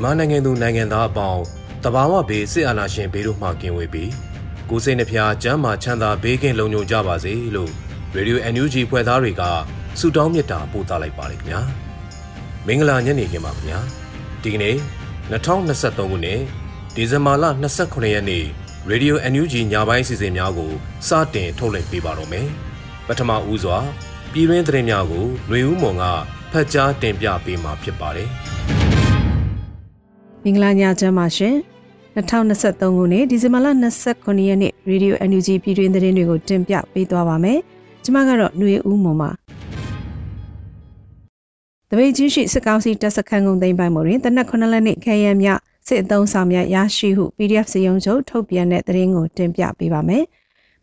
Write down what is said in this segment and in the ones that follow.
မြန်မာနိုင်ငံသူနိုင်ငံသားအပေါင်းတဘာဝဘေးစစ်အာဏာရှင်ဘေးတို့မှကင်းဝေးပြီးကိုယ်စိတ်နှဖျားကျမ်းမာချမ်းသာဘေးကင်းလုံခြုံကြပါစေလို့ Radio NUG ဖွဲ့သားတွေကဆုတောင်းမေတ္တာပို့သလိုက်ပါတယ်ခင်ဗျာမင်္ဂလာညနေခင်းပါခင်ဗျာဒီကနေ့2023ခုနှစ်ဒီဇင်ဘာလ29ရက်နေ့ Radio NUG ညပိုင်းစီစဉ်များကိုစတင်ထုတ်လွှင့်ပေးပါတော့မယ်ပထမဦးစွာပြည်တွင်းသတင်းများကိုຫນွေဦးမွန်ကဖတ်ကြားတင်ပြပေးမှာဖြစ်ပါတယ် မင်္ဂလာညချမ်းပါရှင်2023ခုနှစ်ဒီဇင်ဘာလ29ရက်နေ့ Radio NUG ပြည်တွင်းသတင်းတွေကိုတင်ပြပေးသွားပါမယ်ကျွန်မကတော့ຫນွေဦးမွန်ပါတပိတ်ကြီးရှိစစ်ကောင်စီတပ်စခန်းကုန်းသိမ်းပိုင်မှုတွင်တနက်9လက်နေ့ခဲရမြစစ်အုံဆောင်များရရှိဟု PDF စရုံချုပ်ထုတ်ပြန်တဲ့သတင်းကိုတင်ပြပေးပါမယ်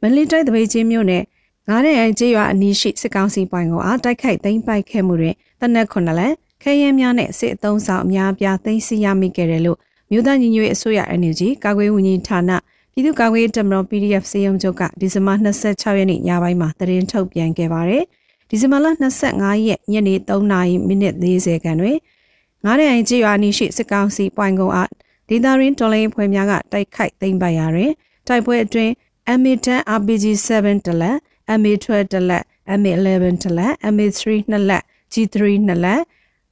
မန္တလေးတိုင်းတပိတ်ကြီးမြို့နယ်ငားတဲ့အိမ်ကျေးရွာအနီးရှိစစ်ကောင်စီပိုင်ကိုအားတိုက်ခိုက်သိမ်းပိုက်ခဲ့မှုတွင်တနက်9လက် ခဲရဲများနဲ့စစ်အုံဆောင်အများအပြားသိမ်းဆည်းရမိခဲ့တယ်လို့မြို့သားညီညွတ်ရေးအစိုးရ NUG ကာကွယ်ဝန်ကြီးဌာနပြည်သူ့ကာကွယ်ရေးတပ်မတော် PDF စေယုံချုပ်ကဒီဇင်ဘာ26ရက်နေ့ညပိုင်းမှာသတင်းထုတ်ပြန်ခဲ့ပါတယ်။ဒီဇင်ဘာလ25ရက်ညနေ3နာရီမိနစ်40ခန့်တွင်ငားတဲ့အိမ်ကျေးရွာနီရှိစစ်ကောင်စီပွိုင်ကုံအားဒေတာရင်းတော်လိုင်းဖွဲ့များကတိုက်ခိုက်သိမ်းပိုက်ရာတွင်တိုက်ပွဲအတွင်း MA10 RPG7 တလက် MA12 တလက် MA11 တလက် MA3 နှစ်လက် G3 နှစ်လက်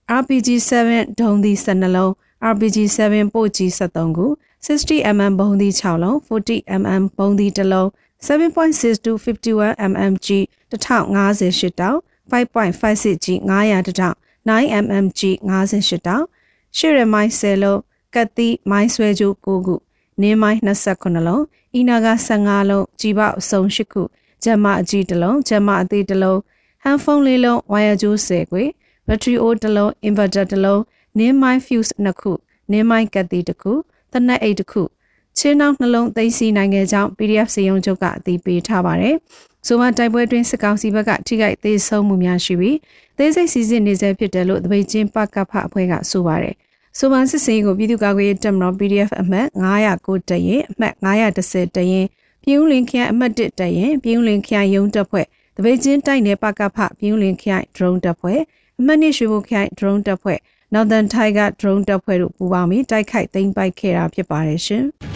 RPG7 ဒုံးသီး12လုံး RPG7 ပို့ကြီး73ခု 60mm ဘုံသီး6လုံး 40mm ဘုံသီး1လုံး7.62 51mm-G 1058တောင်5.56 G 900တောင် 9mm-G 58တောင်ရှေ့ရမိုင်း10လုံးကတ်တီမိုင်းဆွဲကြိုး9ခုနင်းမိုင်း29လုံးအီနာက15လုံးကြီးပေါအစုံ8ခုဂျမအကြီး1လုံးဂျမအသေး1လုံးဟန်ဖုန်းလေးလုံးဝိုင်ယာကြိုး10ခွေ ဘက်ထရီအိုးတစ်လုံး inverter တစ်လုံးနင်းမိုင်း fuse နှစ်ခုနင်းမိုင်းကတ်တီတစ်ခုသနက်အိတ်တစ်ခုချင်းနှောင်းနှလုံးသိမ်းဆည်းနိုင်ခဲ့ကြောင်း PDF စေယုံချုပ်ကအသိပေးထားပါတယ်။ဆိုမှတိုက်ပွဲတွင်စစ်ကောင်စီဘက်ကထိခိုက်သေးဆုံးမှုများရှိပြီးသေးစိတ်စီစစ်နေဆဲဖြစ်တယ်လို့တပိတ်ချင်းပကဖအဖွဲ့ကဆိုပါတယ်။ဆိုမှစစ်စင်ကိုပြည်သူ့ကာကွယ်ရေးတပ်မတော် PDF အမှတ်909တရင်အမှတ်910တရင်ပြည်ဦးလင်ခရိုင်အမှတ်1တရင်ပြည်ဦးလင်ခရိုင်ရုံးတပ်ဖွဲ့တပိတ်ချင်းတိုက်နယ်ပကဖပြည်ဦးလင်ခရိုင် drone တပ်ဖွဲ့ အမှတ်နှစ်ရွှေဘုခိုင် drone တပ်ဖွဲ့ Northern Tiger drone တပ်ဖွဲ့တို့ပူးပေါင်းပြီးတိုက်ခိုက်သိမ်းပိုက်ခဲ့တာဖြစ်ပါတယ်ရှင်။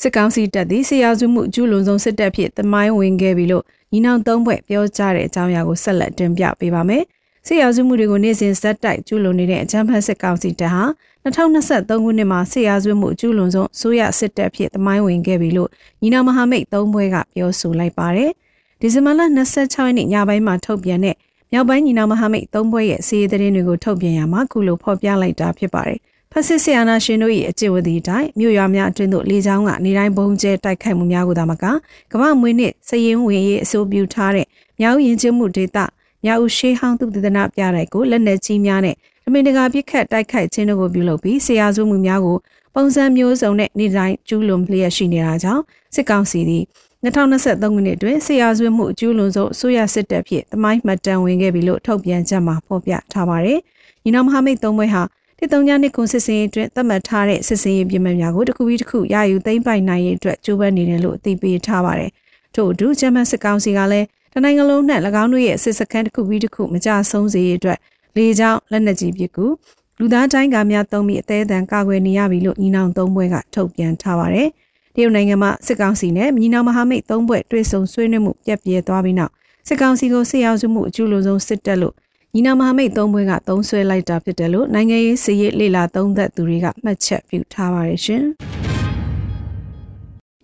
စစ်ကောင်စီတပ်သည်ဆရာစုမှုကျူးလွန်ဆုံးစစ်တပ်ဖြစ်သမိုင်းဝင်ခဲ့ပြီလို့ညီနောင်သုံးဘွဲ့ပြောကြားတဲ့အကြောင်းအရာကိုဆက်လက်တင်ပြပေးပါမယ်။ဆရာစုမှုတွေကိုနေ့စဉ်ဇက်တိုက်ကျူးလွန်နေတဲ့အကြမ်းဖက်စစ်ကောင်စီတပ်ဟာ2023ခုနှစ်မှာဆရာစုမှုကျူးလွန်ဆုံးဆိုရစစ်တပ်ဖြစ်သမိုင်းဝင်ခဲ့ပြီလို့ညီနောင်မဟာမိတ်သုံးဘွဲ့ကပြောဆိုလိုက်ပါတယ်။ဒီဇင်ဘာလ26ရက်နေ့ညပိုင်းမှာထုတ်ပြန်တဲ့ မြောက်ပိုင်းညီနောင်မဟာမိတ်သုံးဘွဲ့ရဲ့စီးရီးသတင်းတွေကိုထုတ်ပြန်ရမှာခုလိုဖော်ပြလိုက်တာဖြစ်ပါတယ်။ဖက်စစ်ဆီယာနာရှင်တို့၏အကျင့်ဝတ်သည့်အတိုင်းမြို့ရွာများအတွင်းသို့လေကြောင်းကနေတိုင်းဘုံကျဲတိုက်ခိုက်မှုများကိုသာမကကမ္ဘာမွေးနှစ်စည်ရင်ဝင်ရေးအဆိုပြုထားတဲ့မြောက်ရင်ချင်းမှုဒေသမြောက်ရှေးဟောင်းသူတည်နာပြတဲ့ကိုလက်နက်ကြီးများနဲ့အမေရိကန်ပြစ်ခတ်တိုက်ခိုက်ခြင်းတို့ကိုပြုလုပ်ပြီးဆရာစုမှုများကိုပုံစံမျိုးစုံနဲ့နေ့တိုင်းကျူးလွန်လျက်ရှိနေတာကြောင့်စစ်ကောင်စီသည် 2023ခုနှစ်တွင်ဆရာဆွေးမှုအကျူးလွန်ဆုံးအစိုးရစစ်တပ်ဖြစ်တမိုင်းမှတ်တမ်းဝင်ခဲ့ပြီလို့ထုတ်ပြန်ချက်မှာဖော်ပြထားပါတယ်။ညီနောင်မဟာမိတ်သုံးဘွဲဟာတစ်တုံညနှစ်ခုစစ်စင်ရေးအတွက်သတ်မှတ်ထားတဲ့စစ်စင်ရေးပြည်မှများကိုတစ်ခုပြီးတစ်ခုရယူသိမ်းပိုက်နိုင်ရေးအတွက်ကြိုးပမ်းနေတယ်လို့အသိပေးထားပါတယ်။ထို့အတူဂျမန်စစ်ကောင်စီကလည်းတနိုင်ငံလုံးနဲ့၎င်းတို့ရဲ့စစ်စခန်းတစ်ခုပြီးတစ်ခုမကြဆုံးစေရေးအတွက်လေကြောင်းလက်နက်ကြီးပစ်ကူလူသားတိုင်းကများသုံးပြီးအသေးအံကာကွယ်နေရပြီလို့ညီနောင်သုံးဘွဲကထုတ်ပြန်ထားပါတယ်။ တရုတ်နိုင်ငံမှစစ်ကောင်စီနဲ့မြင်းနောင်မဟာမိတ်သုံးဘွဲ့တွေ့ဆုံဆွေးနွေးမှုပြက်ပြဲသွားပြီးနောက်စစ်ကောင်စီကိုစစ်ရောက်မှုအကျူးလွန်ဆုံးစစ်တပ်လို့ညီနာမဟာမိတ်သုံးဘွဲကသုံးဆွဲလိုက်တာဖြစ်တယ်လို့နိုင်ငံရေးစီရေးလေလာသုံးသက်သူတွေကမှတ်ချက်ပြုထားပါတယ်ရှင်။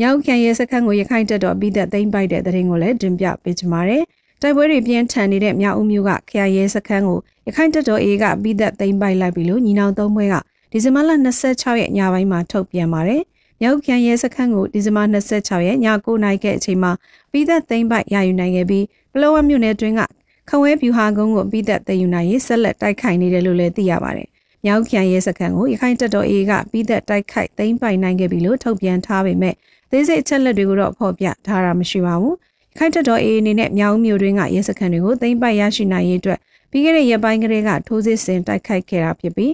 မြောက်ခံရဲစခန်းကိုရခိုင်တပ်တော်ပြီးသက်သိမ်းပိုက်တဲ့တဲ့ရင်ကိုလည်းတင်ပြပေးကြပါမယ်။တိုက်ပွဲတွေပြင်းထန်နေတဲ့မြောက်ဦးမြို့ကခရိုင်ရဲစခန်းကိုရခိုင်တပ်တော် A ကပြီးသက်သိမ်းပိုက်လိုက်ပြီလို့ညီနောင်သုံးဘွဲကဒီဇင်ဘာလ26ရက်ညပိုင်းမှာထုတ်ပြန်ပါတယ်။ မြောက်ခံရဲစခန်းကိုဒီဇင်ဘာ26ရက်ည9:00နာရီကအချိန်မှာပြီးသက်သိမ်းပိုက်ရယူနိုင်ခဲ့ပြီးပလောဝမြို့နယ်တွင်းကခဝဲဖြူဟာကုန်းကိုပြီးသက်သိမ်းယူနိုင်ရေးဆက်လက်တိုက်ခိုက်နေတယ်လို့လည်းသိရပါတယ်။မြောက်ခံရဲစခန်းကိုရခိုင်တပ်တော် A ကပြီးသက်တိုက်ခိုက်သိမ်းပိုက်နိုင်ခဲ့ပြီလို့ထုတ်ပြန်ထားပေမဲ့သေးစိတ်အချက်လက်တွေကိုတော့ဖော်ပြထားတာမရှိပါဘူး။ခိုင်တပ်တော် A အနေနဲ့မြောက်မြို့တွင်းကရဲစခန်းတွေကိုသိမ်းပိုက်ရရှိနိုင်ရေးအတွက်ပြီးခဲ့တဲ့ရက်ပိုင်းကလေးကထိုးစစ်ဆင်တိုက်ခိုက်ခဲ့တာဖြစ်ပြီး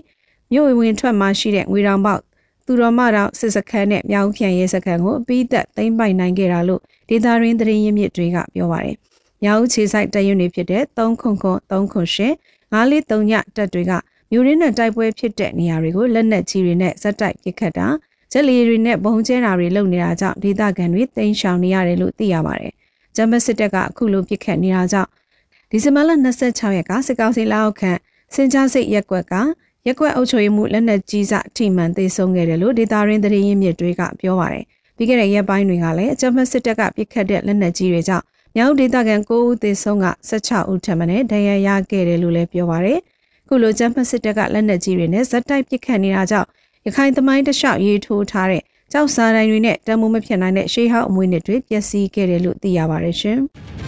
မြို့ဝင်ထွက်မှရှိတဲ့ငွေတောင်ပေါက် သူတော်မတော်စစ်စခန်းနဲ့မြောက်ဖြန့်ရဲစခန်းကိုအပြီးသက်သိမ်းပိုက်နိုင်ခဲ့တာလို့ဒေသရင်းသတင်းရင်းမြစ်တွေကပြောပါတယ်။မြောက်ခြေဆိုင်တရွနေဖြစ်တဲ့3ခုခု3ခု8 943ညတပ်တွေကမြို့ရင်းနဲ့တိုက်ပွဲဖြစ်တဲ့နေရာတွေကိုလက်နက်ကြီးတွေနဲ့ဇက်တိုက်ပစ်ခတ်တာဂျက်လီတွေနဲ့ဘုံကျဲတာတွေလုပ်နေတာကြောင့်ဒေသခံတွေတိမ်းရှောင်နေရတယ်လို့သိရပါတယ်။ဂျမစစ်တပ်ကအခုလိုပစ်ခတ်နေတာကြောင့်ဒီဇင်ဘာလ26ရက်ကစစ်ကောင်စီလက်အောက်ခံစင်ကြားစိတ်ရက်ကွက်က ရက်ကွက်အုပ်ချုပ်ရေးမှုလက်နက်ကြီးစထိမှန်သေးဆုံးခဲ့တယ်လို့ဒေတာရင်းသတင်းရင်းမြစ်တွေကပြောပါတယ်။ပြီးခဲ့တဲ့ရက်ပိုင်းတွေကလည်းအကြမ်းဖက်စစ်တပ်ကပစ်ခတ်တဲ့လက်နက်ကြီးတွေကြောင့်မြောက်ဒေသခံ9ဦးသေဆုံးက16ဦးထပ်မံဒဏ်ရာရခဲ့တယ်လို့လည်းပြောပါတယ်။ခုလိုအကြမ်းဖက်စစ်တပ်ကလက်နက်ကြီးတွေနဲ့ဇက်တိုက်ပစ်ခတ်နေတာကြောင့်ရခိုင်သမိုင်းတလျှောက်ရေးထိုးထားတဲ့ကြောက်စားတိုင်းတွေနဲ့တံမိုးမဖြစ်နိုင်တဲ့ရှေးဟောင်းအမွေအနှစ်တွေပျက်စီးခဲ့တယ်လို့သိရပါတယ်ရှင်။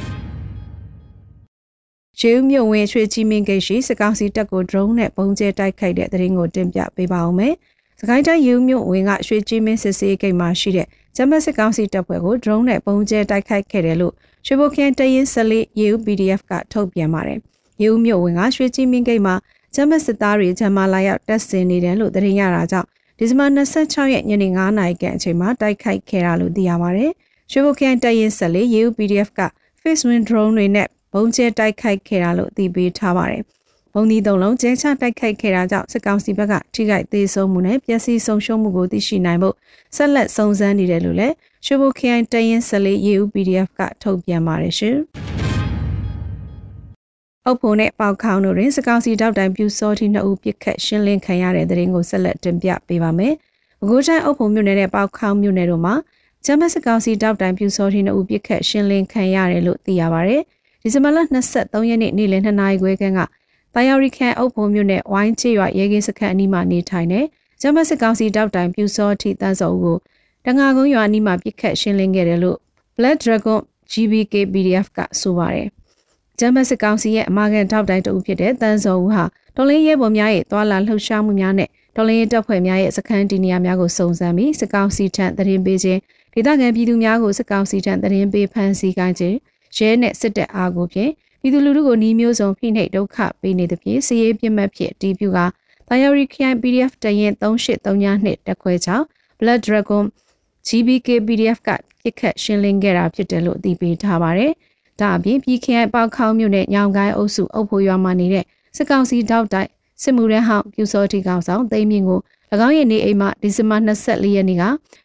ရေဦးမြို့ဝင်ရွှေချီမင်းဂိတ်ရှိစကောင်းစီတပ်ကို drone နဲ့ပုံကျဲတိုက်ခိုက်တဲ့သတင်းကိုတင်ပြပေးပါအောင်မယ်။စကိုင်းတိုင်းရေဦးမြို့ဝင်ကရွှေချီမင်းစစ်စေးဂိတ်မှာရှိတဲ့ဂျမတ်စကောင်းစီတပ်ဖွဲ့ကို drone နဲ့ပုံကျဲတိုက်ခိုက်ခဲ့တယ်လို့ရွှေဘုခင်းတရင်ဆလေးရေဦး PDF ကထုတ်ပြန်ပါတယ်။ရေဦးမြို့ဝင်ကရွှေချီမင်းဂိတ်မှာဂျမတ်စစ်သားတွေဂျမလာရောက်တက်ဆင်နေတယ်လို့သတင်းရတာကြောင့်ဒီဇင်ဘာ26ရက်ညနေ9:00နာရီခန့်အချိန်မှာတိုက်ခိုက်ခဲ့တာလို့သိရပါတယ်။ရွှေဘုခင်းတရင်ဆလေးရေဦး PDF က face wind drone တွေနဲ့ ဘုံကျဲတိုက်ခိုက်ခဲ့တာလို့သိပေးထားပါတယ်။ဘုံဒီသုံးလုံးကျဲချတိုက်ခိုက်ခဲ့တာကြောင့်စစ်ကောင်စီဘက်ကထိခိုက်သေးဆုံးမှုနဲ့ပျက်စီးဆုံးရှုံးမှုကိုသိရှိနိုင်ဖို့ဆက်လက်စုံစမ်းနေတယ်လို့လည်းရွှေဘိုခရိုင်တရင်ဆလေး EU PDF ကထုတ်ပြန်ပါတယ်ရှင်။အုပ်ဖို့နဲ့ပေါခေါင်းတို့တွင်စကောင်းစီတောက်တိုင်ပြူစောတိနှစ်ဦးပြစ်ခတ်ရှင်းလင်းခံရတဲ့တဲ့ရင်ကိုဆက်လက်တင်ပြပေးပါမယ်။ပဲခူးတိုင်းအုပ်ဖို့မြို့နယ်နဲ့ပေါခေါင်းမြို့နယ်တို့မှာဂျမတ်စကောင်းစီတောက်တိုင်ပြူစောတိနှစ်ဦးပြစ်ခတ်ရှင်းလင်းခံရတယ်လို့သိရပါဗျ။ ဒီဇင်ဘာလ23ရက်နေ့နေ့လယ်2နာရီခွဲခန့်ကတာယာရီခန်အုပ်ဖို့မြို့နယ်ဝိုင်းချေရွာရဲကင်းစခန်းအနီးမှာနေထိုင်တဲ့ဂျမတ်စစ်ကောင်စီတောက်တိုင်ပြူစောထိတန်းစော်ကိုတငါကုန်းရွာအနီးမှာပြစ်ခတ်ရှင်းလင်းခဲ့တယ်လို့ Black Dragon GBK PDF ကဆိုပါတယ်။ဂျမတ်စစ်ကောင်စီရဲ့အမာကန်တောက်တိုင်တဦးဖြစ်တဲ့တန်းစော်ဦးဟာတော်လင်းရဲပေါ်များရဲ့သွာလာလှုပ်ရှားမှုများနဲ့တော်လင်းရဲတပ်ဖွဲ့များရဲ့စခန်းတီနေရာများကိုစုံစမ်းပြီးစစ်ကောင်စီထံသတင်းပေးခြင်းဒေသခံပြည်သူများကိုစစ်ကောင်စီထံသတင်းပေးဖမ်းဆီးကိုင်းခြင်း ရဲနဲ့စစ်တပ်အားကိုဖြင့်ပြည်သူလူထုကိုနှီးမျိုးစုံဖိနှိပ်ဒုက္ခပေးနေသဖြင့်စီးရေးပြစ်မှတ်ဖြစ်အတည်ပြုကတာယာရီခိုင် PDF တရင်3832တက်ခွဲချောင်း Blood Dragon GBK PDF ကပြစ်ခတ်ရှင်းလင်းခဲ့တာဖြစ်တယ်လို့အသိပေးထားပါတယ်။ဒါအပြင် PKI ပေါခေါင်းမြို့နယ်ညောင်ကိုင်းအုပ်စုအုပ်ဖို့ရွာမှာနေတဲ့စစ်ကောင်စီတောက်တိုက်စစ်မှုရန်ဟောင်းပြူစောတိကောင်ဆောင်သိမ်းမြင့်ကို၎င်းရဲ့နေအိမ်မှာဒီဇင်ဘာ24ရက်နေ့က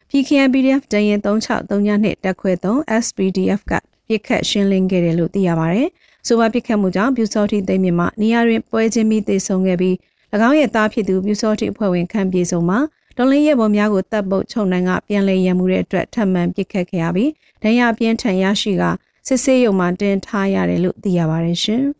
PKI PDF တရင်3632တက်ခွဲ3 SPDF က ပြစ်ခတ်ရှင်းလင်းခဲ့တယ်လို့သိရပါတယ်။ဆိုပါပြစ်ခတ်မှုကြောင့်ပြူစောတိသိမ်းမြင့်မှနေရာတွင်ပွဲချင်းပြီးသေဆုံးခဲ့ပြီး၎င်းရဲ့သားဖြစ်သူပြူစောတိအဖွဲ့ဝင်ခံပြေဆုံးမှာဒေါ်လင်းရဲ့ပေါ်များကိုတပ်ပုတ်ချုံနိုင်ကပြန်လည်ရန်မှုတဲ့အတွက်ထပ်မံပြစ်ခတ်ခဲ့ရပြီးဒဏ်ရာပြင်းထန်ရရှိကစစ်ဆေးရုံမှာတင်ထားရတယ်လို့သိရပါတယ်ရှင်။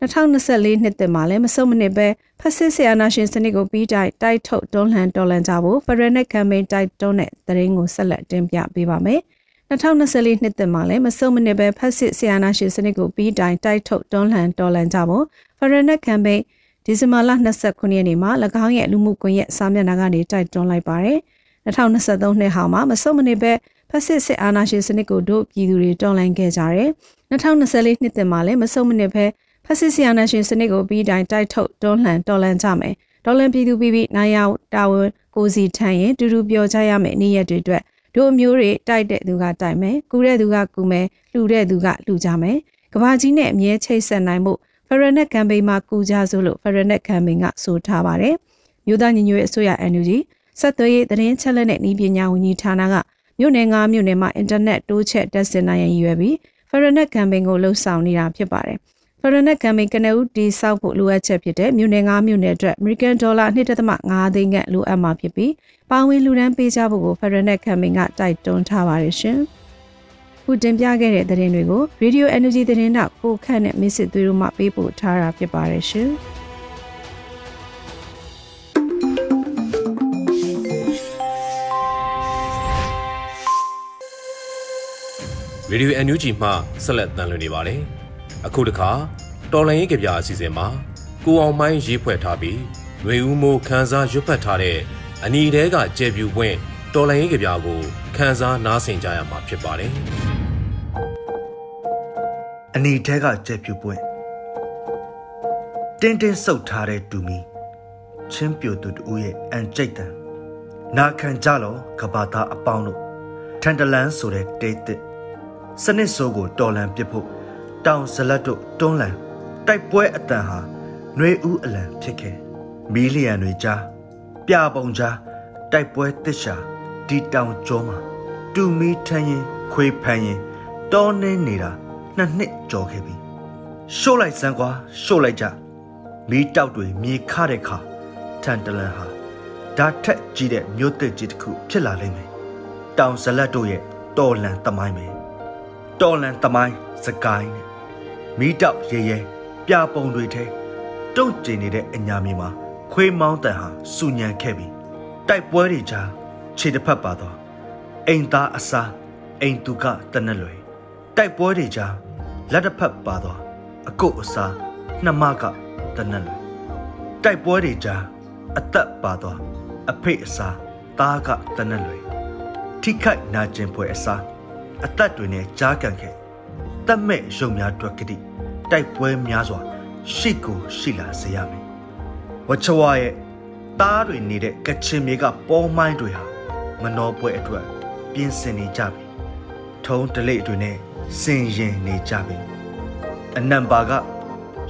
2024နှစ်တည်းမှာလည်းမစုံမနစ်ပဲဖက်စစ်ဆီယာနာရှင်စနစ်ကိုပြီးတိုက်တိုက်ထုတ်တွန်းလှန်တော်လှန်ကြဖို့ဖရနက်ကမ်ပိန်းတိုက်တွန်းတဲ့သတင်းကိုဆက်လက်တင်ပြပေးပါမယ်။ 2024နှစ်သစ်မှာလည်းမစုံမနစ်ပဲဖက်စစ်ဆီယာနာရှင်စနစ်ကိုပြီးတိုင်တိုက်ထုတ်တွန်းလှန်တော်လှန်ကြဖို့ဖရနက်ကမ်ပိန်းဒီဇင်ဘာလ29ရက်နေ့မှာ၎င်းရဲ့လူမှုကွန်ရက်စာမျက်နှာကနေတိုက်တွန်းလိုက်ပါတယ်။2023နှစ်ဟောင်းမှာမစုံမနစ်ပဲဖက်စစ်စစ်အာဏာရှင်စနစ်ကိုတို့ပြည်သူတွေတော်လှန်ခဲ့ကြတယ်။2024နှစ်သစ်မှာလည်းမစုံမနစ်ပဲဖက်စစ်ဆီယာနာရှင်စနစ်ကိုပြီးတိုင်တိုက်ထုတ်တွန်းလှန်တော်လှန်ကြမယ်။တော်လှန်ပြည်သူပြည်ပြည်နိုင်ရတာဝန်ကိုစီထမ်းရင်တူတူပြောကြရမယ်နေ့ရက်တွေအတွက် တို့မျိုးတွေတိုက်တဲ့သူကတိုက်မယ်ကူတဲ့သူကကူမယ်လှူတဲ့သူကလှူကြမယ်ကဘာကြီးနဲ့အမြဲချိတ်ဆက်နိုင်မှုဖရနက်ကမ်ပိန်းမှာကူကြစို့လို့ဖရနက်ကမ်ပိန်းကဆိုထားပါတယ်မြို့သားညီညွတ်ရေးအစိုးရ NUG ဆက်သွယ်ရေးသတင်းချက်လက်နဲ့ဤပညာဝန်ကြီးဌာနကမြို့နယ်9မြို့နယ်မှာအင်တာနက်တိုးချက်တက်စင်နိုင်ရန်ရည်ရွယ်ပြီး Feranet campaign ကိုလှုပ်ဆောင်နေတာဖြစ်ပါတယ်။ Feranet campaign ကနဦးတီဆောက်ဖို့လိုအပ်ချက်ဖြစ်တဲ့မြို့နယ်9မြို့နယ်အတွက် American Dollar 1.5သိန်းခန့်လိုအပ်မှာဖြစ်ပြီးပါဝင်လူဒန်းပေးကြဖို့ကို Feranet campaign ကတိုက်တွန်းထားပါတယ်ရှင်။ခုတင်ပြခဲ့တဲ့သတင်းတွေကို Radio Energy သတင်းတောက်ကိုခန့်နဲ့မစ်စစ်သွေးတို့မှပေးပို့ထားတာဖြစ်ပါတယ်ရှင်။ Radio NUG မှဆက်လက်တန်လွှင့်နေပါတယ်။ အခုတခါတော်လိုင်းရေးကြပြအစီအစဉ်မှာကိုအောင်မိုင်းရေးဖွဲ့ထားပြီးຫນွေဦးမိုးခန်းစားရွတ်ဖတ်ထားတဲ့အနီတဲကကျေပြူပွင့်တော်လိုင်းရေးကြပြကိုခန်းစားနားဆင်ကြရမှာဖြစ်ပါတယ်။အနီတဲကကျေပြူပွင့်တင်းတင်းဆုပ်ထားတဲ့တူမီချင်းပြိုသူတူရဲ့အန်ကြိတ်တန်နာခံကြလောကဘာသားအပေါင်းတို့ထန်တလန်းဆိုတဲ့တေးတစ်စနစ်ဆိုးကိုတော်လန်ပစ်ဖို့ တောင်ဇလတ်တို့တွန်းလန်တိုက်ပွဲအတန်ဟာနှွေဦးအလံဖြစ်ခဲ့မီလီယံတွေကြားပြပုံကြားတိုက်ပွဲတစ်ရှာဒီတောင်ကျောမှာတူမီထန်းရင်ခွေးဖန်းရင်တောနေနေတာနှစ်နှစ်ကြော်ခဲ့ပြီရှို့လိုက်စမ်းကွာရှို့လိုက်ကြမီးတောက်တွေမြေခတဲ့ခါထန်တလန်ဟာဓာတ်ထက်ကြီးတဲ့မြို့သစ်ကြီးတစ်ခုဖြစ်လာလိမ့်မယ်တောင်ဇလတ်တို့ရဲ့တော်လန်တမိုင်းပဲတော်လန်တမိုင်းစကိုင်းနဲ့ မီးတောက်ရဲရဲပြပုံတွေထဲတုံ့ကျင်နေတဲ့အညာမြေမှာခွေးမောင်းတန်ဟာစူညံခဲ့ပြီးတိုက်ပွဲတွေကြားခြေတစ်ဖက်ပါတော့အိမ်သားအစားအိမ်သူကတနက်လွယ်တိုက်ပွဲတွေကြားလက်တစ်ဖက်ပါတော့အကုတ်အစားနှမကတနက်လွယ်တိုက်ပွဲတွေကြားအသက်ပါတော့အဖေအစားသားကတနက်လွယ်ထိခိုက်နာကျင်ပွဲအစားအသက်တွေနဲ့ကြားကန်ခဲ့တတ်မဲ့ရုံများအတွက်ကတိ တိုက်ပွဲများစွာရှိကိုရှိလာစေရမယ်ဝချဝရဲ့တားတွေနေတဲ့ကချင်မြေကပေါ်မိုင်းတွေဟာမနှောပွဲအတွက်ပြင်ဆင်နေကြပြီထုံးတလိတွေနဲ့စင်ရင်နေကြပြီအနံပါက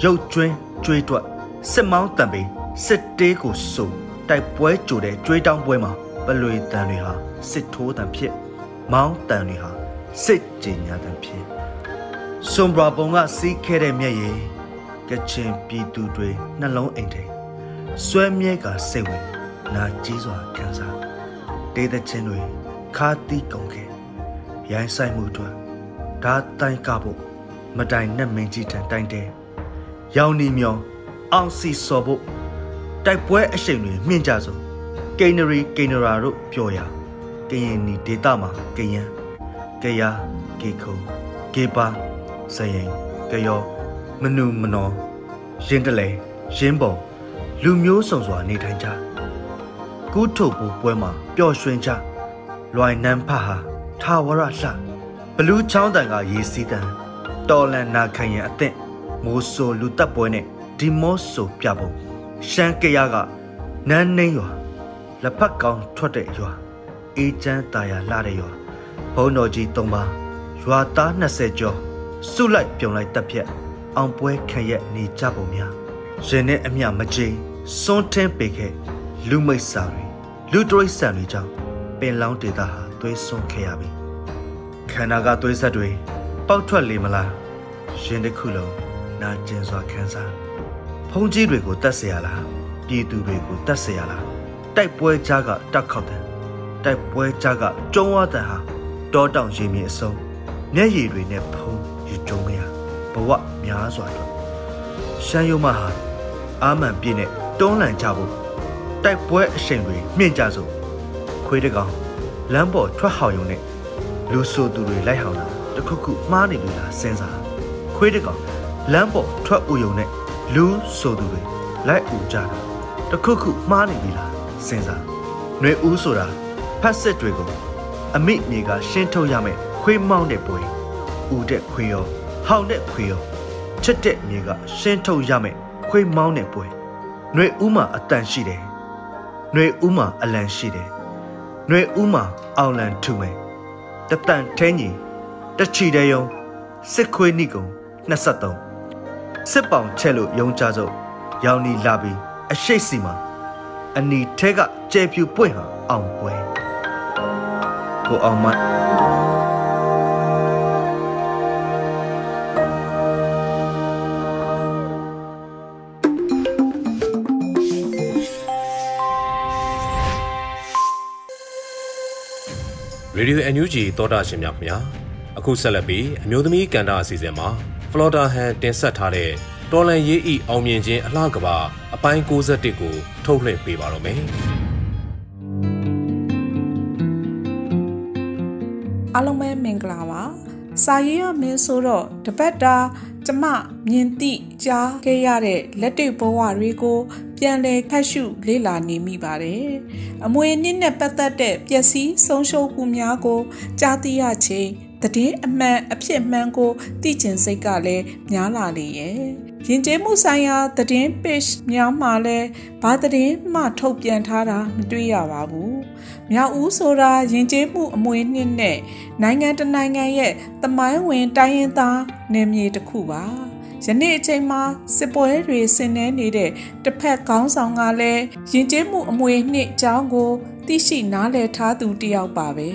ရုတ်ကျွင်းကျွေးတွက်စစ်မောင်းတံပိစစ်တေးကိုစုံတိုက်ပွဲကြိုတဲ့ကျွေးတောင်းပွဲမှာပလွေတန်တွေဟာစစ်ထိုးတံဖြစ် မောင်းတန်တွေဟာစစ်ကြင်ညာတံဖြစ် စွန်ဘရာပုံကစီးခဲတဲ့မျက်ရည်ကချင်ပြည်သူတွေနှလုံးအိမ်ထိန်ဆွဲမြဲကစိတ်ဝင်နာကြီးစွာခံစားဒေသချင်းတွေခါတီးကုန်ခဲ့ရိုင်းဆိုင်မှုအတွက်ဓာတိုင်ကဖို့မတိုင်နဲ့မင်းကြီးထံတိုင်တဲ့ရောင်နီမြောင်အောင်စီစော်ဖို့တိုက်ပွဲအရှိန်တွေမြင့်ကြဆုံးကိန်းနရီကိန်းနရာတို့ပြောရကရင်နီဒေတာမှာကယံကယာကေခုကေပါ စရင်ကယောမနုမနောရင်တလဲရင်းပုံလူမျိုးစုံစွာနေထိုင်ကြကုထုပ်ပူပွဲမှာပျော်ရွှင်ကြလွိုင်နန်းဖဟာထာဝရလှဘလူးချောင်းတန်ကရေစီးတန်တော်လန်နာခံရန်အသင့်မိုးဆိုလူတက်ပွဲနဲ့ဒီမော့ဆိုပြပုံရှမ်းကရကနန်းနှင်းရွာလက်ဖက်ကောင်းထွက်တဲ့ရွာအေးချမ်းตาရလှတဲ့ရွာဘုံတော်ကြီး၃ပါးရွာသား20ကျော် စုလိုက်ပြုံလိုက်တက်ဖြက်အောင်ပွဲခံရက်နေကြပုံများရင်နဲ့အမျှမကြိမ်စွန်းထင်းပေခဲ့လူမိတ်စာတွေလူတရိษံတွေကြောင့်ပင်လောင်းဒေတာဟာသွေးစွန်းခဲ့ရပြီခန္ဓာကသွေးဆက်တွေပေါက်ထွက်လေမလားရင်တစ်ခုလုံးနာကျင်စွာခံစားဖုံးကြီးတွေကိုတတ်เสียရလားပြည်သူတွေကိုတတ်เสียရလားတိုက်ပွဲကြားကတက်ခောက်တယ်တိုက်ပွဲကြားကကျုံးဝတန်ဟာတောတောင်ရင်မြေအစုံမျက်ရည်တွေနဲ့ဖုံး ံ ယူကြုံရဘဝများစွာအတွက်ရှမ်းရုံမဟာအာမန်ပြည့်နဲ့တွန်းလှန်ကြဖို့တိုက်ပွဲအရှိန်တွေမြင့်ကြစို့ခွေးတကောင်လမ်းပေါ်ထွက်ဟောင်ရုံနဲ့လူဆိုသူတွေလိုက်ဟောင်တာတခုခုမှားနေလို့လားစဉ်းစားခွေးတကောင်လမ်းပေါ်ထွက်ဥယုံနဲ့လူဆိုသူတွေလိုက်ဥကြတာတခုခုမှားနေပြီလားစဉ်းစားຫນွေဦးဆိုတာဖက်စစ်တွေကိုအမိမြေကရှင်းထုတ်ရမယ်ခွေးမောင်းတဲ့ပွဲ ဦးတဲ့ခွေးရောဟောင်တဲ့ခွေးရောချက်တဲ့မြေကရှင်းထုတ်ရမယ်ခွေးမောင်းတဲ့ပွဲຫນွေဦးမှာအတန်ရှိတယ်ຫນွေဦးမှာအလံရှိတယ်ຫນွေဦးမှာအောင်လံထူမယ်တတန်ထဲညီတချီတဲ့ယုံစစ်ခွေးနိကုံ23စစ်ပောင်ချက်လို့ယုံကြစို့ရောင်နီလာပြီးအရှိတ်စီမှာအနီထဲကကျဲပြူပွင့်ဟာအောင်ပွဲ ကိုအောင်မို ရေဒီယို NUG သောတာရှင်များခင်ဗျာအခုဆက်လက်ပြီးအမျိုးသမီးကန်တာအစီအစဉ်မှာ Florida Han တင်ဆက်ထားတဲ့တော်လန်ရေးဤအောင်မြင်ခြင်းအလှကဘာအပိုင်း61ကိုထုတ်လွှင့်ပေးပါတော့မယ်အားလုံးပဲမင်္ဂလာပါစာရေးရမင်းဆိုတော့တပတ်တာကျမမြင်သိကြားခဲ့ရတဲ့လက်တွေ့ဘဝတွေကို ပြန်လည်ဖတ်ရှုလေ့လာနေမိပါတယ်။အမွေနှစ်နဲ့ပတ်သက်တဲ့ပျက်စီးဆုံးရှုံးမှုများကိုကြားသိရချိန်တည်င်းအမှန်အဖြစ်မှန်ကိုသိကျင်စိတ်ကလည်းများလာလေရဲ့ယဉ်ကျေးမှုဆိုင်ရာတည်င်း page များမှာလည်းဘာတည်င်းမှထုတ်ပြန်ထားတာမတွေ့ရပါဘူးမြောက်ဦးဆိုတာယဉ်ကျေးမှုအမွေနှစ်နဲ့နိုင်ငံတကာနိုင်ငံရဲ့သမိုင်းဝင်တိုင်းရင်းသားနယ်မြေတစ်ခုပါ ယနေ့အချိန်မှာစစ်ပွဲတွေဆင်နွှဲနေတဲ့တစ်ဖက်ခေါင်းဆောင်ကလည်းယဉ်ကျေးမှုအမွေနှစ်အကြောင်းကိုသိရှိနားလည်ထားသူတယောက်ပါပဲ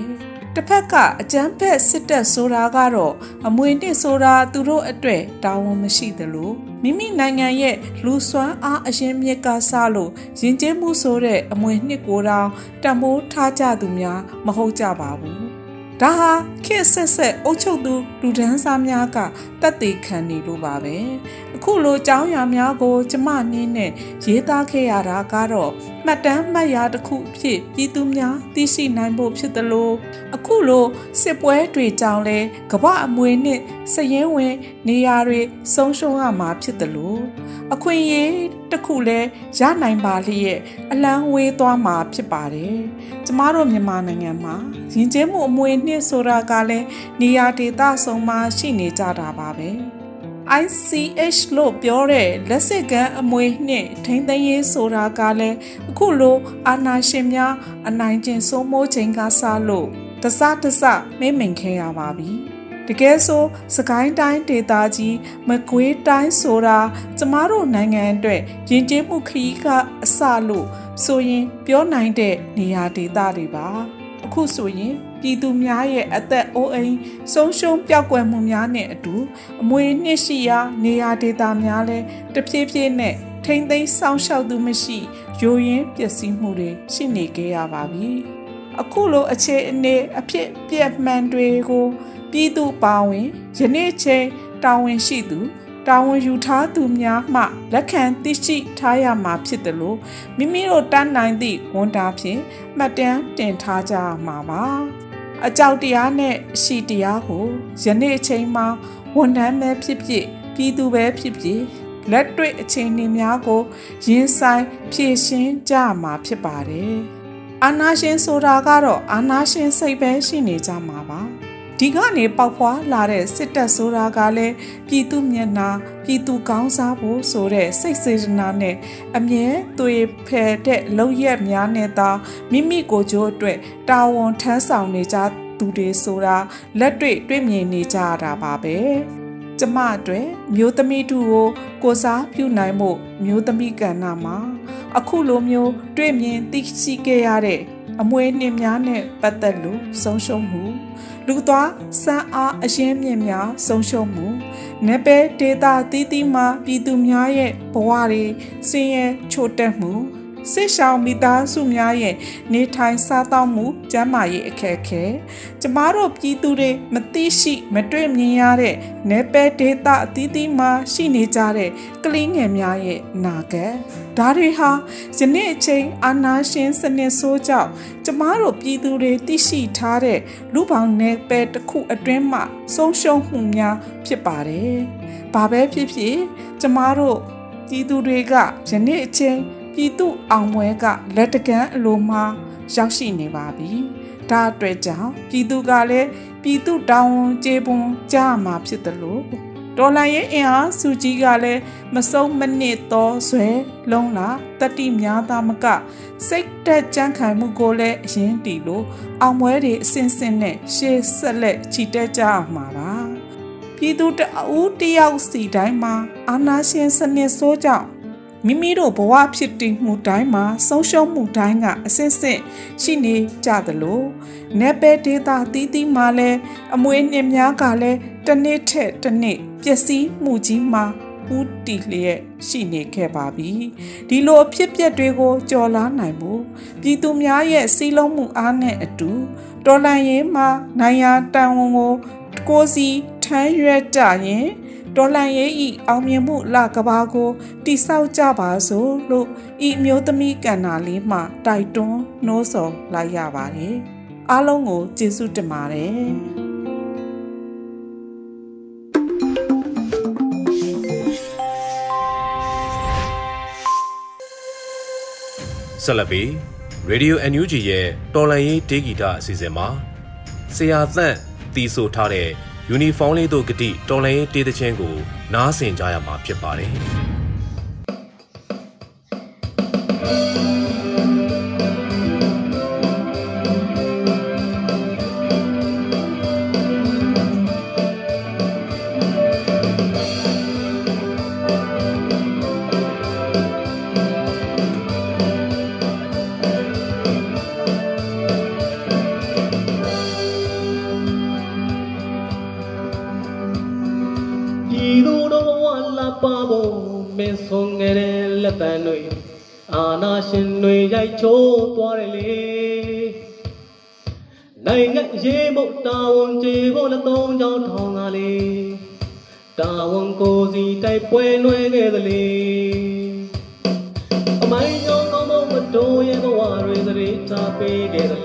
တစ်ဖက်ကအကြမ်းဖက်စစ်တပ်ဆိုတာကတော့အမွေနှစ်ဆိုတာသူတို့အတွက်တာဝန်မရှိသလိုမိမိနိုင်ငံရဲ့လူစွမ်းအားအရင်မြစ်ကဆလို့ယဉ်ကျေးမှုဆိုတဲ့အမွေနှစ်ကိုတောင်တံမိုးထားကြသူများမဟုတ်ကြပါဘူး ဒါဟာခေတ်ဆက်ဆက်အုပ်ချုပ်သူလူဒန်းစားများကတက်သေးခံနေလို့ပါပဲအ ခုလိုကြောင်းရာများကိုကျမနင်းနဲ့ရေးသားခဲ့ရတာကတော့မှတ်တမ်းမှတ်ရာတစ်ခုဖြစ်ပြည်သူများသိရှိနိုင်ဖို့ဖြစ်သလိုအခုလိုစစ်ပွဲတွေကြောင့်လဲကမ္ဘာအမွေနဲ့စရင်ဝင်နေရာတွေဆုံးရှုံးရမှာဖြစ်သလိုအခွင့်အရေးတစ်ခုလဲရနိုင်ပါလျက်အလံဝေးသွားမှာဖြစ်ပါတယ်ကျမတို့မြန်မာနိုင်ငံမှာယဉ်ကျေးမှုအမွေနှစ်ဆိုတာကလည်းနေရာဒေသဆုံးမှာရှိနေကြတာပါပဲ ICH လို့ပြောတဲ့လက်စစ်ကန်အမွေနှင့်ထိမ့်သိမ်းရေးဆိုတာကလည်းအခုလိုအာနာရှင်များအနိုင်ကျင့်စိုးမိုးခြင်းကစားလို့တစတစမိမ့်မိန်ခဲ့ရပါပြီတကယ်ဆိုစကိုင်းတိုင်းဒေသကြီးမကွေးတိုင်းဆိုတာကျမတို့နိုင်ငံအတွက်ယဉ်ကျေးမှုခရီးကအစလို့ဆိုရင်ပြောနိုင်တဲ့နေရာဒေသတွေပါအခုဆိုရင် ပြည်သူများရဲ့အသက်အိုးအိမ်ဆုံးရှုံးပျောက်ကွယ်မှုများနဲ့အတူအမွေနှစ်ရှိရာနေရာဒေသများလဲတဖြည်းဖြည်းနဲ့ထိမ့်သိမ်းစောင့်ရှောက်သူမရှိယိုယင်းပျက်စီးမှုတွေရှိနေကြရပါပြီအခုလိုအခြေအနေအဖြစ်ပြက်မှန်တွေကိုပြည်သူပါဝင်ယနေ့ချိန်တာဝန်ရှိသူတာဝန်ယူထားသူများမှလက်ခံသိရှိထားရမှာဖြစ်တယ်လို့မိမိတို့တန်းနိုင်သည့်ဝန်တာဖြင့်မှတ်တမ်းတင်ထားကြမှာပါ အကြောက်တရားနဲ့ရှိတရားကိုယနေ့အချိန်မှာဝန်ထမ်းပဲဖြစ်ဖြစ်ပြည်သူပဲဖြစ်ဖြစ်လက်တွေ့အခြေအနေများကိုရင်ဆိုင်ဖြည့်ရှင်းကြမှာဖြစ်ပါတယ်အာနာရှင်ဆိုတာကတော့အာနာရှင်စိတ်ပဲရှိနေကြမှာပါ ဒီကနေပေါက်ဖွာလာတဲ့စစ်တပ်ဆိုတာကလည်းပြည်သူမျက်နှာပြည်သူကောင်းစားဖို့ဆိုတဲ့စိတ်စေတနာနဲ့အမြဲသွေဖယ်တဲ့လောက်ရက်များနဲ့သာမိမိကိုယ်ကျိုးအတွက်တာဝန်ထမ်းဆောင်နေကြသူတွေဆိုတာလက်တွေ့တွေ့မြင်နေကြရတာပါပဲကျမအတွက်မျိုးသမီးတူကိုကိုစားပြုနိုင်မှုမျိုးသမီးကဏ္ဍမှာအခုလိုမျိုးတွေ့မြင်သိရှိခဲ့ရတဲ့အမွေနှစ်များနဲ့ပတ်သက်လို့ဆုံးရှုံးမှု လူသွားစမ်းအားအရင်းမြင့်များဆုံးရှုံးမှုနေပဲဒေတာတီးတီးမှပြည်သူများရဲ့ဘဝတွေဆင်းရဲချို့တက်မှု စစ်ရှောင်မိသားစုများရဲ့နေထိုင်စားသောက်မှုကျန်းမာရေးအခက်အခဲကျမတို့ပြည်သူတွေမသိရှိမတွေ့မြင်ရတဲ့နေပဲဒေတာအသီးသီးမှာရှိနေကြတဲ့ကလေးငယ်များရဲ့နာဂတ်ဒါတွေဟာယနေ့အချိန်အာနာရှင်စနစ်ဆိုးကြောင့်ကျမတို့ပြည်သူတွေသိရှိထားတဲ့လူပေါင်းနယ်ပယ်တစ်ခုအတွင်းမှာဆုံးရှုံးမှုများဖြစ်ပါတယ်။ဘာပဲဖြစ်ဖြစ်ကျမတို့ပြည်သူတွေကယနေ့အချိန် ပြည်သူအောင်ပွဲကလက်တကမ်းအလိုမှာရောက်ရှိနေပါပြီ။ဒါအတွက်ကြောင့်ပြည်သူကလည်းပြည်သူတောင်းဝန်ကျေပွန်ကြမှာဖြစ်တယ်လို့ဒေါ်လာရဲ့အင်အားစုကြီးကလည်းမဆုံးမနစ်သောဇွဲလုံးလာတတိများသားမက စိတ်တက်ကြမ်းခိုင်မှုကိုလည်းအရင်တီလို့အောင်ပွဲတွေအစင်စင်နဲ့ရှေ့ဆက်လက်ချီတက်ကြမှာပါပြည်သူတအူးတယောက်စီတိုင်းမှာအာနာရှင်စနစ်ဆိုးကြောင့် မိမိတို့ဘဝဖြစ်တည်မှုတိုင်းမှာဆုံးရှုံးမှုတိုင်းကအစစ်စစ်ရှိနေကြသလိုနေပယ်ဒေတာတီးတီးမှလည်းအမွေနှင်းများကလည်းတစ်နေ့ထက်တစ်နေ့ပျက်စီးမှုကြီးမှာဦးတီလျက်ရှိနေခဲ့ပါပြီဒီလိုအဖြစ်ပျက်တွေကိုကြော်လားနိုင်ဖို့ပြည်သူများရဲ့စီးလုံးမှုအားနဲ့အတူတော်လန်ရေးမှာနိုင်ရာတန်ဝန်ကိုကိုစီထမ်းရွက်ကြရင် တော်လန်ရေးဤအောင်မြင်မှုလကဘာကိုတိဆောက်ကြပါစို့လို့ဤအမျိုးသမီးကန္နာလေးမှတိုက်တွန်းနှိုးဆော်လိုက်ရပါတယ်အားလုံးကိုကျေးဇူးတင်ပါတယ်ဆက်လက်ပြီး Radio NUG ရဲ့တော်လန်ရေးဒေဂီတာအစီအစဉ်မှာဆရာသန့်တီးဆိုထားတဲ့ ယူနီဖောင်းလေးတို့ဂတိတော်လန်ရေးတေးသချင်းကို နားဆင်ကြရမှာဖြစ်ပါတယ်။ ရှင်တွေရိုက်ချိုးသွားတယ်လေနိုင်ငံရေးမှုတာဝန်ကျေဖို့လည်းသုံးချောင်းထောင်ကလေးတာဝန်ကိုစီတိုက်ပွဲနှွဲခဲ့သလေအမိုင်းကြောင့်ကောင်းမတိုးရဲ့ဘဝတွေသတိထားပေးခဲ့သလေ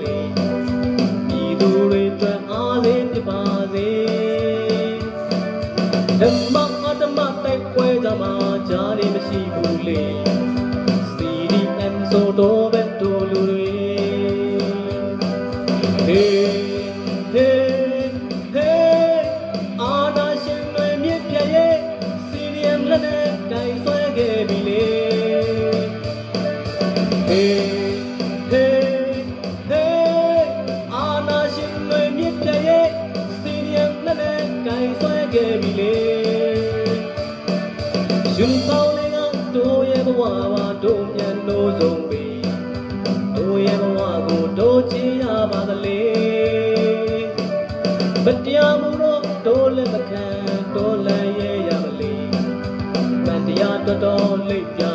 တရားတော်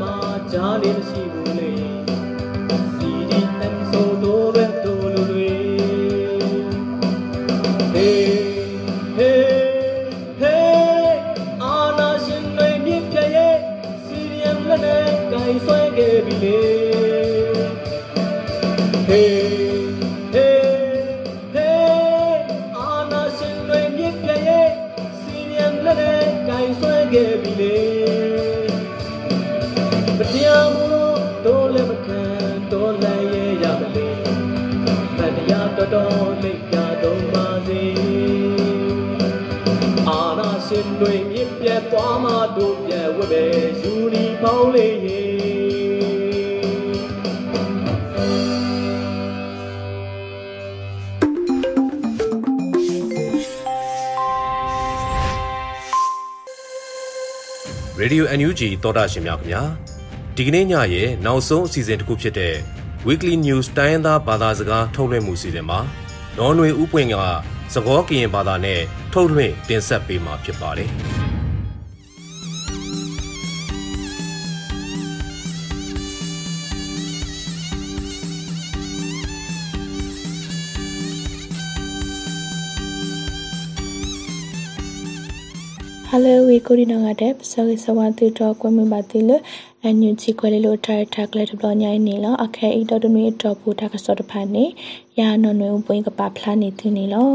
မှာကြားလေးမရှိဘူး ရေဒီယို NUG သောတာရှင်များခင်ဗျာဒီကနေ့ညရဲ့နောက်ဆုံးအစီအစဉ်တစ်ခုဖြစ်တဲ့ Weekly News တိုင်းရင်းသားဘာသာစကားထုတ်လွှင့်မှုစီစဉ်မှာနော်နွေဥပွင့်ကသကောကရင်ဘာသာနဲ့ထုတ်လွှင့်တင်ဆက်ပေးမှာဖြစ်ပါတယ် ကိုရီနောငါတဲ့ပစောကိစဝါတီတော့ကွဲမပါတီလအန်ယူချီခွဲလေလို့ထားထားကလေးတဘညိုင်းနေလောအခဲအီတော်တနွေတော့ဘူးတာကစောတဖာနေရာနော်နွေပွင့်ကပါဖလာနေသူနေလော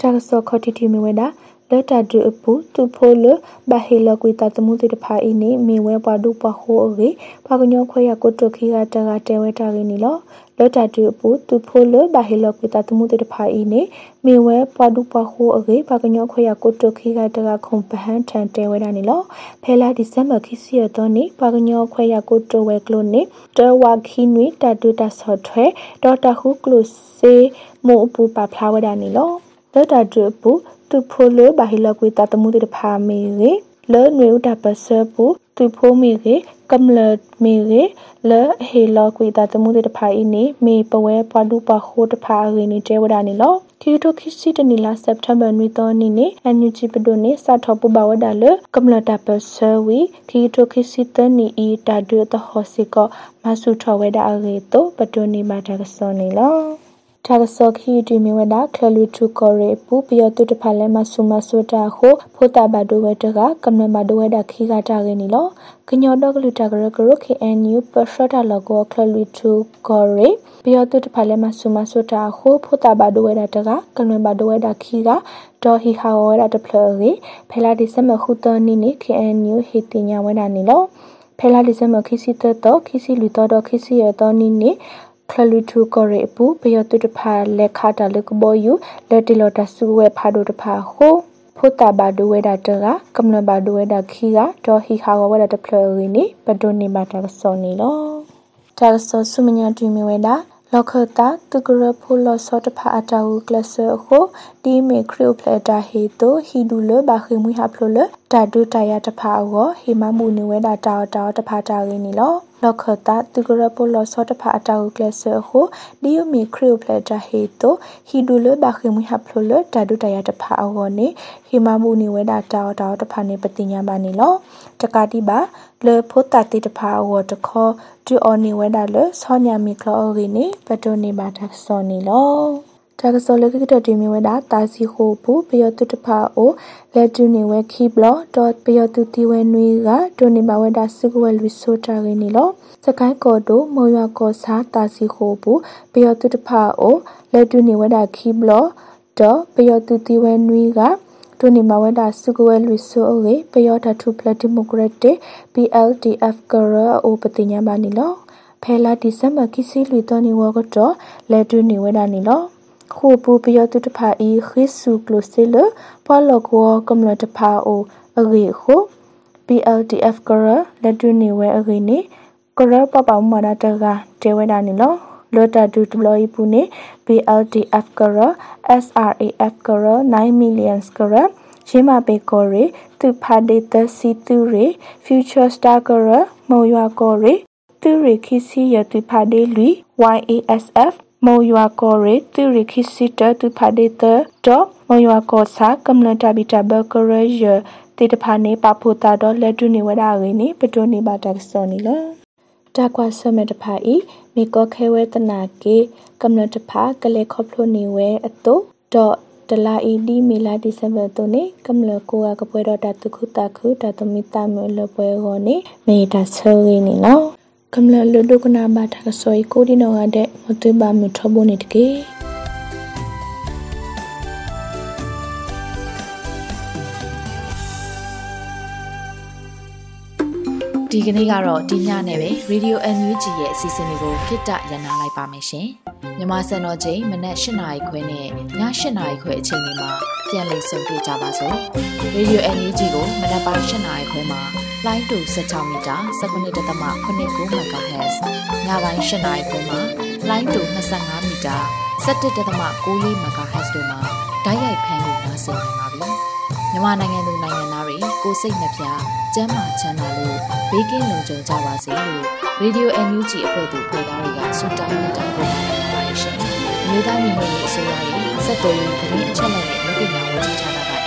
တာကစောခတိတီမီဝဲတာ လက်တာဒူအပူသူဖိုလဘဟေလကွေတာတမှုတိတဖာအင်းနေမေဝဲပွားဒူပဟိုအေဘာကညောခွဲရကိုတုခိကတကတဲဝဲတာရင်းနီလောလောတာတူပူသူဖိုလဘဟေလကွေတာတမှုတဖာအီနေမေဝဲပွားဒူပဟိုအေဘာကညောခွေရကိုတုခိကတကခုံပဟန်ထန်တဲဝဲတာနီလောဖဲလာဒီဇမ်ဘာခိစီရတော့နေဘာကညောခွေရကိုတုဝဲကလိုနေတဝါခိနွေတတူတာဆော့ထွဲဒေါ်တာဟုကလုစေမို့အပူပါဖလာဝဲတာနီလောလောတာတူပူ သူဖိုလဘဟေလကွေတာတမှုတဖာမေရေလောနွေဥတာပစပူသူဖိုးမေရေကမ္လမေရေလဟေလကွေတာတမှုတဖာအင်းနေမေပဝဲပွားလူပဟိုတဖာရင်းနေတဲဝဒနေလောတီတိုခိစီတနီလာစက်တမ်ဘာနွေတော်နီနေအန်ယူချီပဒိုနေစာထောပူဘဝဒါလကမ္လတာပဆဝီတီတိုခိစီတနီအီတာဒွတဟောစီကမဆူထောဝဲဒါအေတိုပဒိုနေမာတာကစောနေလော တာကစောခီတီမီဝဒါခလလူတူကောရေပူပယတုတဖလဲမဆုမဆိုတာဟုဖိုတာဘဒိုဝဲတကကမ္နဘဒိုဝဲဒါခီကတာရင်းနီလောကညောတော့ကလူတာကရကရခေအန်ယူပရှတာလကောခလလူတူကောရေပယတုတဖလဲမဆုမဆိုတာဟုဖိုတာဘဒိုဝဲဒါတကကမ္နဘဒိုဝဲဒါခီကဒေါ်ဟီဟာဝဲဒါတဖလရေဖဲလာဒီစမခုတနီနီခေအန်ယူဟီတင်ညာဝဲဒါနီလောဖဲလာဒီစမခီစီတတော့ခီစီလူတော့ခီစီရတော့နီနီ ခလလူထုကောရေပူပယတုတဖာလက်ခတာလကဘောယူလက်တီလော်တဆူဝဲဖာဒိုတဖာဟိုဖိုတာဘာဒိုဝဲဒါတကကမ္လဘာဒိုဝဲဒါခီကဒေါ်ဟီဟာဝဲဒါတဖလရင်းနေပဒိုနေမာတာဆောနေလောတာဆောဆုမညာတူမီဝဲဒါလောခတာတုကရဖူလောစောတဖာအတာဝကလဆာကိုဒီမေခရီပလက်တာဟေတိုဟီဒူလဘာခိမွိဟာဖလိုလတာဒူတယာတဖာအောဟေမမူနေဝဲတာတာတာတဖာတာရင်းနီလောလောခတာတုကရဖူလောစောတဖာအတာဝကလဆာကိုဒီမေခရီပလက်တာဟေတိုဟီဒူလဘာခိမွိဟာဖလိုလတာဒူတယာတဖာအောနေဟေမမူနေဝဲတာတာတာတဖာနေပတိညာပါနေလောတကတိပါလေဖိုတာတိတဖာအောတခောဒူအော်နေဝဲတာလေဆောညာမီကလောရီနေပတိုနေပါတာဆောနေလော တာကစောလကကတတီမီဝဲတာတာစီဟိုပူပယောတုတဖာအိုလက်တူနေဝဲခီဘလဒေါ့ပယောတုတီဝဲနွေကဒိုနေပါဝဲတာစကဝဲလူဆိုတာရင်းနေလောစကိုင်းကော်တိုမောရွာကော်စားတာစီဟိုပူပယောတုတဖာအိုလက်တူနေဝဲတာခီဘလဒေါ့ပယောတုတီဝဲနွေကဒိုနီမဝဲတာစုကဝဲလူဆိုအေပယောဓာတုပလက်ဒီမိုကရက်တစ် PLDF ကရအိုပတိညာမနီလောဖဲလာဒီဇမ်ဘာကိစီလူတော်နီဝကတော့လက်တူနီဝဲတာနီလော ခုပူပယောတုတဖာဤခိစုကလိုစေလပွာလောကောကမ္လတဖာအိုအဂေခု PLDF ကရလက်တူနီဝဲအဂေနီကရပပမနာတကတေဝဲတာနီလောလောတာဒူဒပလိုယီပူနေ BLDF ကရ SRAF ကရ9 million ကရရှင်းမပေကောရီသူဖာဒေတစီသူရီ Future Star ကရမောရွာကောရီသူရီခီစီယသူဖာဒေလူ YASF မောရွာကောရီသူရီခီစီတသူဖာဒေတတော့မောရွာကောစာကမ္လတာဘီတာဘကရယတေတဖာနေပဖိုတာတော့လက်တူနေဝဒါရင်းနေပတိုနေပါတက်စောနေလားတာကွာဆမတဖာဤမေကောခဲဝဲတနာကေကမ္လတဖာကလေခေါပလိုနေဝဲအတုဒေါ်တလာအီဒီမီလာဒီဇင်ဘာတုန်နေကမ္လကိုကကပွဲတော့တတခုတခုတတမီတမလပွဲဟောနေမေတာဆဲရင်းနေနော် ကမ္လလဒုကနာဘာတာဆွေကိုဒီနောကတဲ့မတူပါမထဘုန်နေတကေဒီကနေ့ကတော့ဒီညနဲ့ပဲ Radio NUG ရဲ့အစီအစဉ်လေးကိုခਿੱတရနာလိုက်ပါမယ်ရှင်။မြမစံတော်ချိန်မနက်၈နာရီခွဲနဲ့ည၈နာရီခွဲအချိန်တွေမှာပြန်လည်ဆုံတွေ့ကြပါစို့။ Radio NUG ကိုမနက်ပိုင်း၈နာရီခွဲမှာ လိုင်းတူ16မီတာ19.8 MHz ညပိုင်း၈နာရီခွဲမှာလိုင်းတူ25မီတာ17.6 MHz တို့မှာဓာတ်ရိုက်ဖမ်းလို့နိုင်စေနိုင်ပါပြီ။မြန်မာနိုင်ငံသူနိုင်ငံသားတွေကိုစိတ်နှပြကျန်းမာချမ်းသာလို့ဘေးကင်းလုံခြုံကြပါစေလို့ Radio NUG အဖွဲ့သူဖွဲ့သားတွေကဆုတောင်းမြတ်တာပို့နေပါတယ်ရှင်။မြေသားညီမတွေအစိုးရရဲ့စက်တော်ရင်သတင်းအချက်အလက်တွေပညာဝန်ကြီးဌာနက